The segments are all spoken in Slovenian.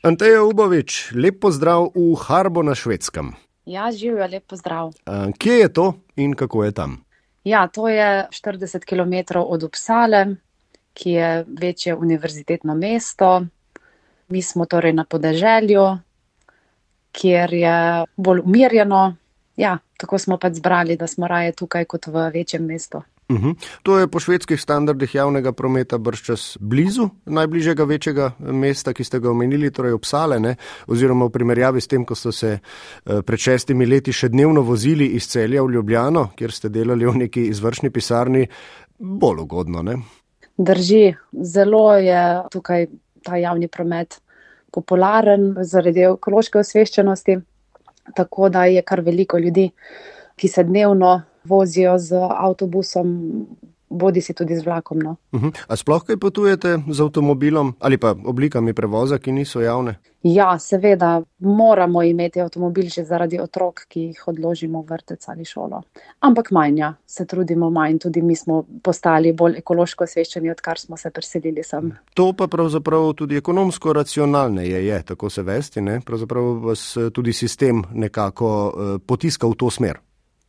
Anteja Ubovič, lep pozdrav v Harbo na švedskem. Ja, živijo, lep pozdrav. Kje je to in kako je tam? Ja, to je 40 km od Uppsale, ki je večje univerzitetno mesto. Mi smo torej na podeželju, kjer je bolj umirjeno. Ja, tako smo pač zbrali, da smo raje tukaj kot v večjem mestu. Uh -huh. To je po švedskih standardih javnega prometa brščas blizu najbližjega večjega mesta, ki ste ga omenili, torej Uppsale, ne? oziroma v primerjavi s tem, ko ste se eh, pred šestimi leti še dnevno vozili iz celja v Ljubljano, kjer ste delali v neki izvršni pisarni, bolj ugodno. Ne? Drži, zelo je tukaj ta javni promet popularen zaradi ekološke osveščenosti, tako da je kar veliko ljudi, ki se dnevno vozijo z avtobusom, bodi si tudi z vlakom. No. Uh -huh. A sploh kaj potujete z avtomobilom ali pa oblikami prevoza, ki niso javne? Ja, seveda moramo imeti avtomobil že zaradi otrok, ki jih odložimo v vrtec ali šolo. Ampak manja, se trudimo manj, tudi mi smo postali bolj ekološko osveščeni, odkar smo se preselili sem. To pa pravzaprav tudi ekonomsko racionalneje je, tako se vesti, ne? pravzaprav vas tudi sistem nekako uh, potiska v to smer.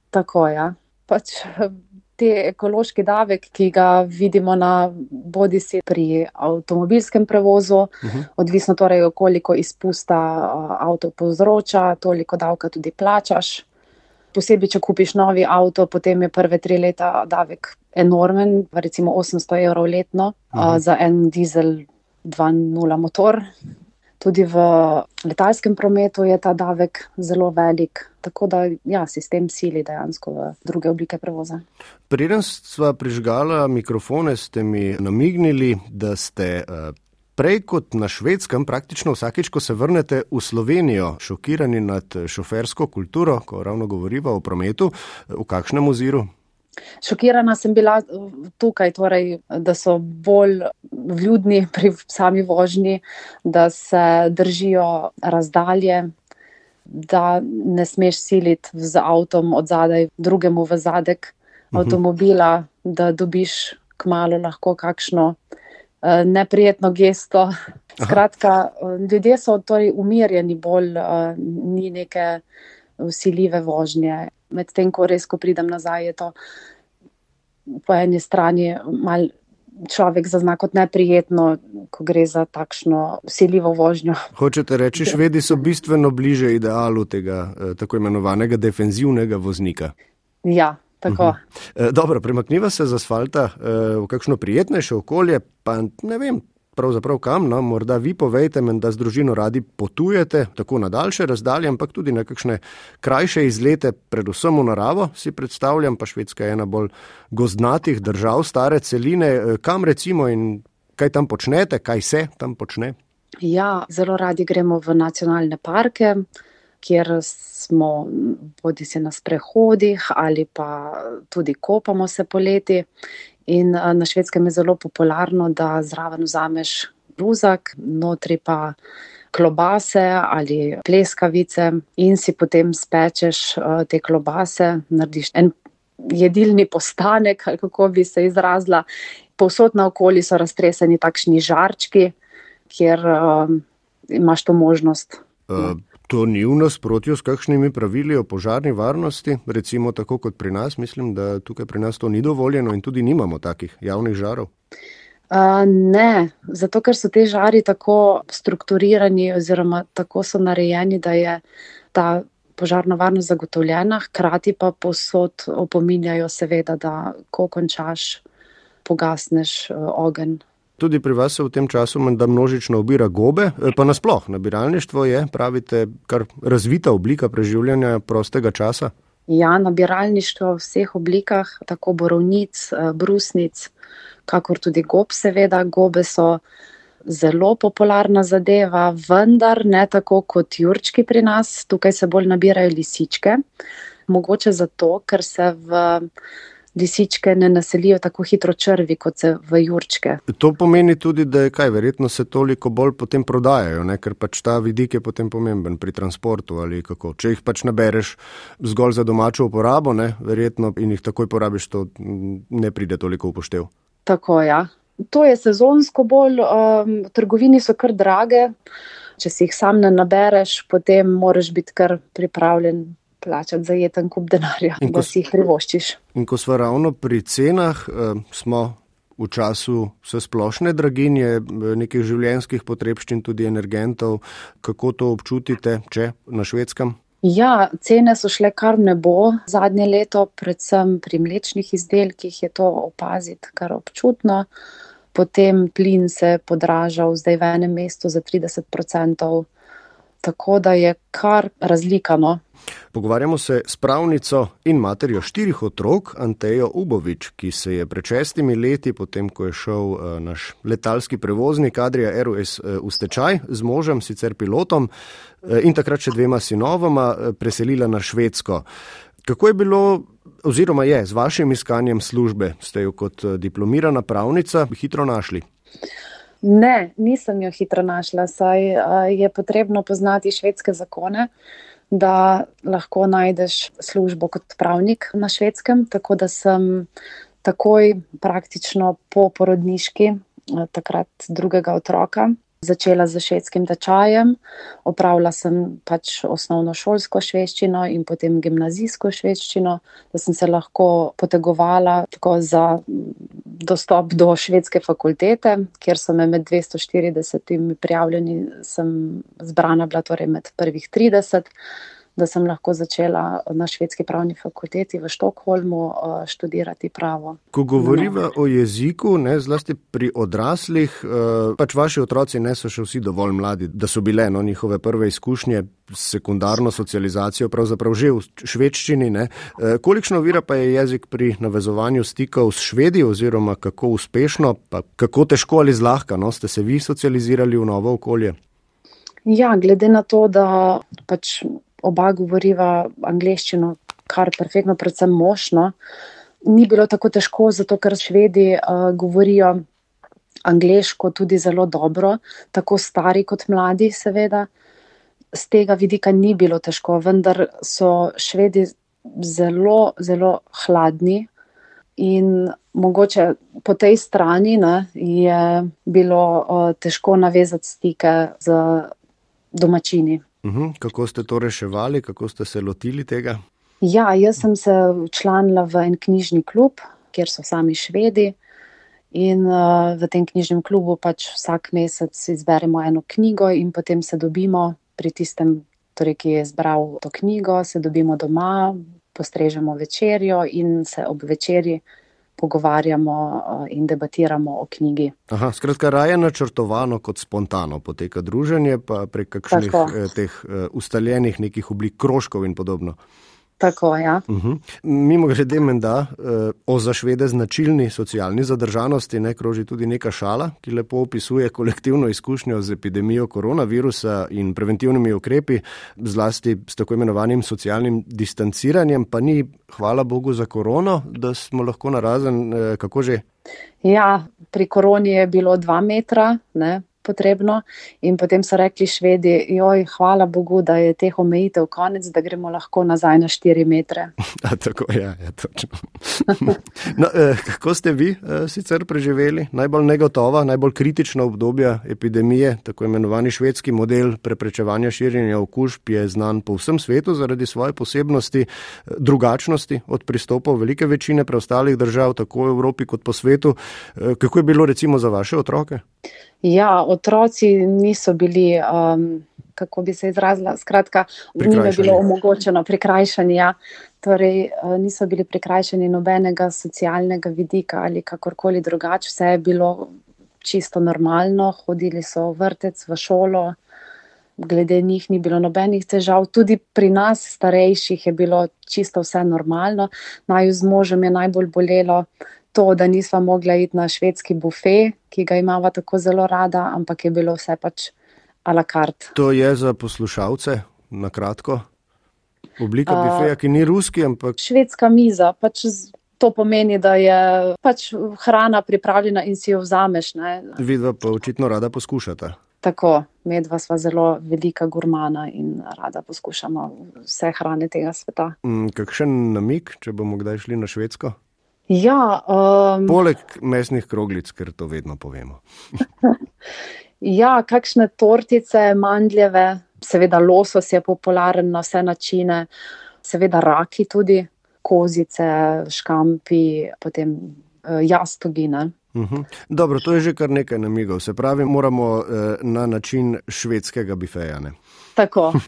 Tako je. Ja pač te ekološki davek, ki ga vidimo na bodi si pri avtomobilskem prevozu, uh Mhm. -huh. odvisno torej, koliko izpusta avto povzroča, toliko davka tudi plačaš. Posebej, če kupiš novi avto, potem je prve tri leta davek enormen, recimo 800 evrov letno uh -huh. za en dizel 2.0 motor. Tudi v letalskem prometu je ta davek zelo velik, tako da ja, sistem sili dejansko v druge oblike prevoza. Preden sva prižgala mikrofone, ste mi namignili, da ste prej kot na švedskem, praktično vsakeč, ko se vrnete v Slovenijo, šokirani nad šofersko kulturo, ko ravno govoriva o prometu, v kakšnem oziru? Šokirana sem bila tukaj, torej, da so bolj vljudni pri sami vožnji, da se držijo razdalje, da ne smeš siliti z avtom od zadaj, drugemu v zadek avtomobila, da dobiš kmalo lahko kakšno neprijetno gesto. Skratka, ljudje so torej umirjeni, bolj ni neke usiljive vožnje. Medtem ko res, ko pridem nazaj, je to po eni strani mal človek zazna kot neprijetno, ko gre za takšno usiljivo vožnjo. Hočete reči, švedi so bistveno bliže idealu tega tako imenovanega defenzivnega voznika? Ja. Tako. Uh -huh. Dobro, premakniva se z asfalta v kakšno prijetnejše okolje, pa ne vem, pravzaprav kam, no, morda vi povejte, da z družino radi potujete, tako na daljše razdalje, ampak tudi na kakšne krajše izlete, predvsem v naravo, si predstavljam, pa Švedska je ena bolj gozdnatih držav, stare celine, kam recimo in kaj tam počnete, kaj se tam počne? Ja, zelo radi gremo v nacionalne parke, kjer smo bodi si na sprehodih ali pa tudi kopamo se poleti. In na švedskem je zelo popularno, da zraven vzameš bluzak, notri pa klobase ali pleskavice in si potem spečeš te klobase, narediš en jedilni postanek, kako bi se izrazila. Povsod naokoli so raztreseni takšni žarčki, kjer uh, imaš to možnost. Uh. To ni v nasprotju s kakšnimi pravili o požarni varnosti, recimo tako kot pri nas. Mislim, da tukaj pri nas to ni dovoljeno in tudi nimamo takih javnih žarov. Uh, ne, zato ker so te žari tako strukturirani oziroma tako so narejeni, da je ta požarna varnost zagotovljena, hkrati pa posod opominjajo seveda, da ko končaš, pogasneš uh, ogenj. Tudi pri vas se v tem času menda množično obira gobe, pa nasploh nabiralništvo je, pravite, kar razvita oblika preživljanja prostega časa? Ja, nabiralništvo v vseh oblikah, tako borovnic, brusnic, kakor tudi gob, seveda. Gobe so zelo popularna zadeva, vendar ne tako kot jurčki pri nas. Tukaj se bolj nabirajo lisičke. Mogoče zato, ker se v lisičke ne naselijo tako hitro črvi, kot se v jurčke. To pomeni tudi, da je kaj, verjetno se toliko bolj potem prodajajo, ne? ker pač ta vidik je potem pomemben pri transportu ali kako. Če jih pač nabereš zgolj za domačo uporabo, ne? verjetno in jih takoj porabiš, to ne pride toliko upoštev. Tako, ja. To je sezonsko bolj, um, trgovini so kar drage. Če si jih sam ne nabereš, potem moraš biti kar pripravljen plačati zajeten kup denarja, ko, da si jih privoščiš. In ko smo ravno pri cenah, eh, smo v času vse splošne draginje, eh, nekih življenjskih potrebščin, tudi energentov. Kako to občutite, če na švedskem? Ja, cene so šle kar nebo zadnje leto, predvsem pri mlečnih izdelkih je to opaziti kar občutno. Potem plin se je podražal zdaj v enem mestu za 30 odstotkov, tako da je kar razlikano. Pogovarjamo se s pravnico in materjo štirih otrok, Antejo Ubovič, ki se je pred šestimi leti, potem ko je šel uh, naš letalski prevoznik Adrija ROS uh, v stečaj z možem, sicer pilotom, uh, in takrat še dvema sinovoma, preselila na Švedsko. Kako je bilo, oziroma je z vašim iskanjem službe, ste jo kot diplomirana pravnica hitro našli? Ne, nisem jo hitro našla, saj uh, je potrebno poznati švedske zakone da lahko najdeš službo kot pravnik na švedskem. Tako da sem takoj, praktično po porodniški, eh, takrat drugega otroka, začela z švedskim tečajem. Opravila sem pač osnovno šolsko švedščino in potem gimnazijsko švedščino, da sem se lahko potegovala tako za dostop do švedske fakultete, kjer so me med 240 prijavljeni, sem zbrana bila torej med prvih 30 da sem lahko začela na švedski pravni fakulteti v Štokholmu eh, študirati pravo. Ko govorimo no. o jeziku, ne, zlasti pri odraslih, eh, pač vaši otroci ne so še vsi dovolj mladi, da so bile no, njihove prve izkušnje s sekundarno socializacijo pravzaprav že v švedščini. Ne. Eh, kolikšno vira pa je jezik pri navezovanju stikov s švedi oziroma kako uspešno, pa kako težko ali zlahka no, ste se vi socializirali v novo okolje? Ja, glede na to, da pač oba govoriva angliščino, kar perfektno, predvsem možno. Ni bilo tako težko, zato ker švedi uh, govorijo angliško tudi zelo dobro, tako stari kot mladi, seveda. Z tega vidika ni bilo težko, vendar so švedi zelo, zelo hladni. In mogoče po tej strani ne, je bilo uh, težko navezati stike z domačini. Uhum, kako ste to reševali, kako ste se lotili tega? Ja, jaz sem se včlanila v en knjižni klub, kjer so sami švedi. In uh, v tem knjižnem klubu pač vsak mesec izberemo eno knjigo, in potem se dobimo pri tistem, torej, ki je izbral to knjigo, se dobimo doma, postrežemo večerjo in se ob večerji pogovarjamo eh, in debatiramo o knjigi. Aha, skratka, raje načrtovano kot spontano poteka druženje, pa prek kakšnih eh, teh eh, ustaljenih nekih oblik krožkov in podobno. Tako, ja. uh -huh. Mimo grede, menda o za švede značilni socialni zadržanosti ne kroži tudi neka šala, ki lepo opisuje kolektivno izkušnjo z epidemijo koronavirusa in preventivnimi ukrepi, zlasti s tako imenovanim socialnim distanciranjem, pa ni, hvala Bogu za korono, da smo lahko narazen, kako že. Ja, pri koroni je bilo dva metra, ne, potrebno. In potem so rekli švedi, joj, hvala Bogu, da je teh omejitev konec, da gremo lahko nazaj na 4 metre. A, tako je, ja, ja, točno. no, eh, kako ste vi eh, sicer preživeli najbolj negotova, najbolj kritična obdobja epidemije, tako imenovani švedski model preprečevanja širjenja okužb je znan po vsem svetu zaradi svoje posebnosti, eh, drugačnosti od pristopov velike večine preostalih držav, tako v Evropi kot po svetu. Eh, kako je bilo recimo za vaše otroke? Ja, otroci niso bili, um, kako bi se izrazila, skratka, njim je bilo omogočeno prikrajšanje. Ja. Torej, uh, niso bili prikrajšani nobenega socialnega vidika ali kakorkoli drugače, vse je bilo čisto normalno, hodili so v vrtec, v šolo, glede njih ni bilo nobenih težav. Tudi pri nas, starejših, je bilo čisto vse normalno. Naj z možem je najbolj bolelo to, da nisva mogla iti na švedski bufe, ki ga imamo tako zelo rada, ampak je bilo vse pač a la carte. To je za poslušalce, na kratko. Oblika uh, bufeja, ki ni ruski, ampak. Švedska miza, pač to pomeni, da je pač hrana pripravljena in si jo vzameš. Vidva pa očitno rada poskušata. Tako, medva sva zelo velika gurmana in rada poskušamo vse hrane tega sveta. Mm, kakšen namik, če bomo kdaj šli na švedsko? Ja, um, Poleg mesnih kroglic, ker to vedno povemo. Ja, kakšne tortice, mandljeve, seveda losos je popularen na vse načine, seveda raki tudi, kozice, škampi, potem uh, jastogine. Uh mhm. -huh. Dobro, to je že kar nekaj namigov. Se pravi, moramo eh, na način švedskega bifeja. Ne? Tako.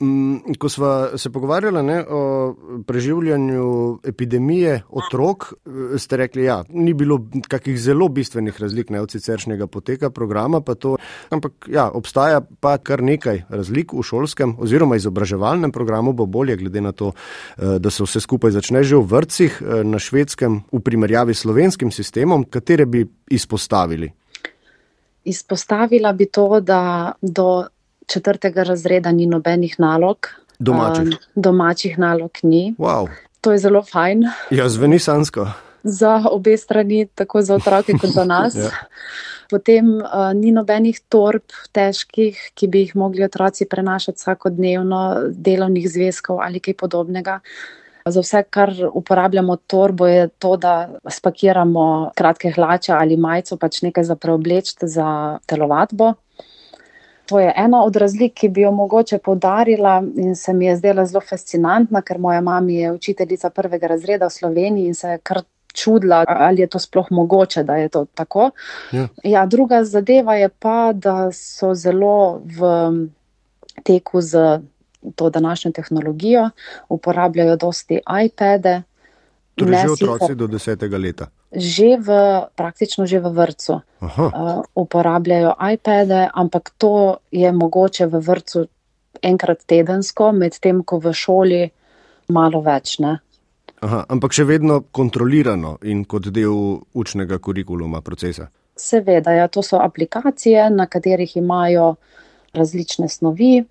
Mm, ko smo se pogovarjali ne, o preživljanju epidemije otrok, eh, ste rekli, da ja, ni bilo kakih zelo bistvenih razlik ne, od siceršnjega poteka programa, pa to, ampak ja, obstaja pa kar nekaj razlik v šolskem oziroma izobraževalnem programu, bo bolje glede na to, eh, da se vse skupaj začne že v vrtcih eh, na švedskem v primerjavi s slovenskim sistemom, katere bi izpostavili. Izpostavila bi to, da do četrtega razreda ni nobenih nalog. Domačih. Um, domačih nalog ni. Wow. To je zelo fajn. Ja, zveni sansko. Za obe strani, tako za otroke kot za nas. ja. Potem uh, ni nobenih torb težkih, ki bi jih mogli otroci prenašati vsakodnevno, delovnih zvezkov ali kaj podobnega. Za vse, kar uporabljamo torbo, je to, da spakiramo kratke hlače ali majico, pač nekaj za preoblečiti za telovadbo. To je ena od razlik, ki bi jo mogoče podarila in se mi je zdela zelo fascinantna, ker moja mama je učiteljica prvega razreda v Sloveniji in se je kar čudila, ali je to sploh mogoče, da je to tako. Ja. Ja, druga zadeva je pa, da so zelo v teku z to današnjo tehnologijo, uporabljajo dosti iPade. Torej, že otroci do desetega leta že v, praktično že v vrtu uh, uporabljajo iPade, ampak to je mogoče v vrtu enkrat tedensko, medtem ko v šoli malo več. Aha, ampak še vedno kontrolirano in kot del učnega kurikuluma procesa. Seveda, ja, to so aplikacije, na katerih imajo različne snovi,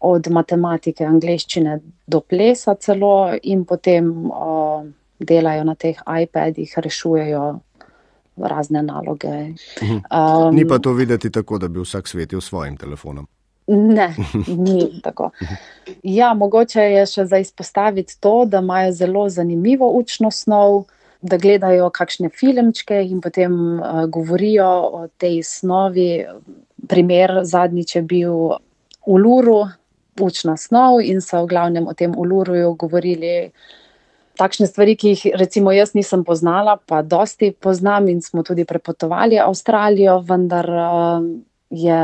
od matematike, angleščine do plesa celo in potem. Uh, delajo na teh iPadih, rešujejo razne naloge. Um, ni pa to videti tako, da bi vsak svetil svojim telefonom. Ne, ni tako. Ja, mogoče je še za izpostaviti to, da imajo zelo zanimivo učno snov, da gledajo kakšne filmčke in potem uh, govorijo o tej snovi. Primer zadnjič je bil v Luru, učna snov in so v glavnem o tem Uluruju govorili takšne stvari, ki jih recimo jaz nisem poznala, pa dosti poznam in smo tudi prepotovali Avstralijo, vendar uh, je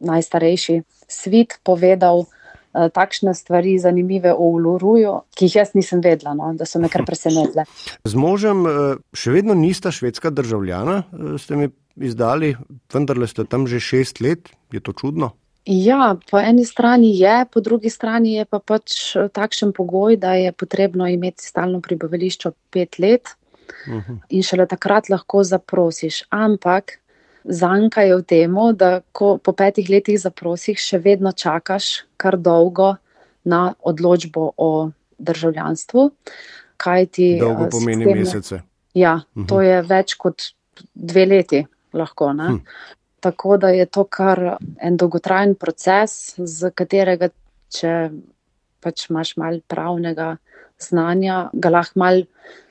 najstarejši svet povedal uh, takšne stvari zanimive o Uluruju, ki jih jaz nisem vedela, no, da so me kar presenetile. Z možem uh, še vedno nista švedska državljana, ste mi izdali, vendar ste tam že šest let, je to čudno. Ja, po eni strani je, po drugi strani je pa pač eh, takšen pogoj, da je potrebno imeti stalno prebivališče pet let uh mhm. -huh. in šele takrat lahko zaprosiš. Ampak zanka je v tem, da ko po petih letih zaprosiš, še vedno čakaš kar dolgo na odločbo o državljanstvu. Ti, dolgo uh, pomeni sistemne... mesece. Ja, uh -huh. to mhm. je več kot dve leti. Lahko, hm. Tako da je to kar en dolgotrajen proces, z katerega, če pač imaš malo pravnega znanja, ga lahko malo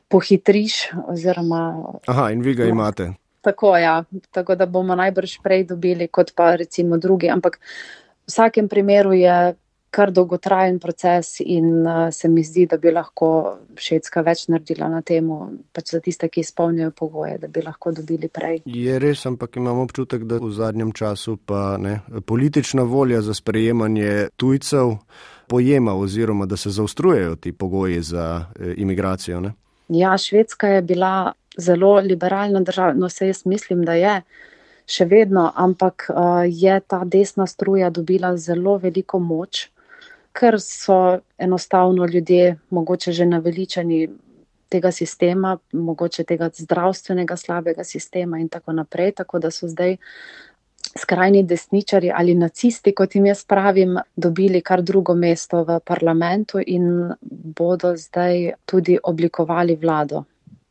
pohitriš. Oziroma, Aha, in vi ga imate. Tako, ja, tako da bomo najbrž prej dobili, kot pa recimo drugi. Ampak v vsakem primeru je kar dolgotrajen proces in uh, se mi zdi, da bi lahko Švedska več naredila na tem, pač za tiste, ki izpolnjujejo pogoje, da bi lahko dobili prej. Je res, ampak imam občutek, da v zadnjem času pa ne, politična volja za sprejemanje tujcev pojema oziroma da se zaostrujejo ti pogoji za eh, imigracijo. Ne? Ja, Švedska je bila zelo liberalna država, no se jaz mislim, da je. Še vedno, ampak uh, je ta desna struja dobila zelo veliko moč, ker so enostavno ljudje mogoče že naveličani tega sistema, mogoče tega zdravstvenega slabega sistema in tako naprej, tako da so zdaj skrajni desničari ali nacisti, kot jim jaz pravim, dobili kar drugo mesto v parlamentu in bodo zdaj tudi oblikovali vlado.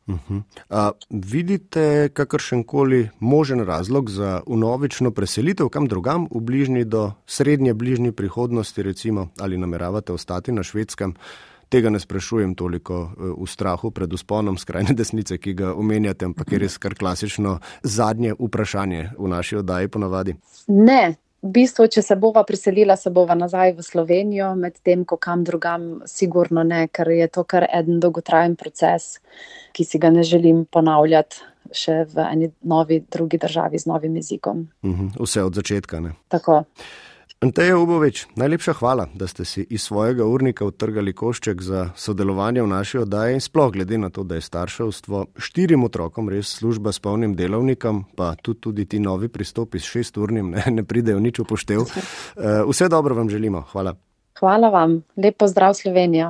Uh -huh. A, vidite kakršen koli možen razlog za unovično preselitev kam drugam v bližnji do srednje bližnji prihodnosti, recimo, ali nameravate ostati na švedskem? Tega ne sprašujem toliko v strahu pred usponom skrajne desnice, ki ga omenjate, ampak je res kar klasično zadnje vprašanje v naši oddaji ponavadi. Ne, V bistvu, če se bova priselila, se bova nazaj v Slovenijo, medtem ko kam drugam, sigurno ne, ker je to kar en dolgotrajen proces, ki si ga ne želim ponavljati še v eni novi, drugi državi z novim jezikom. Mhm, vse od začetka. Ne? Tako. Anteja Ubovič, najlepša hvala, da ste si iz svojega urnika utrgali košček za sodelovanje v naši oddaji in sploh glede na to, da je starševstvo štirim otrokom res služba s polnim delovnikom, pa tudi, tudi ti novi pristopi s šesturnim ne, ne pridejo nič upoštev. Eh, vse dobro vam želimo. Hvala. Hvala vam. Lep pozdrav Slovenija.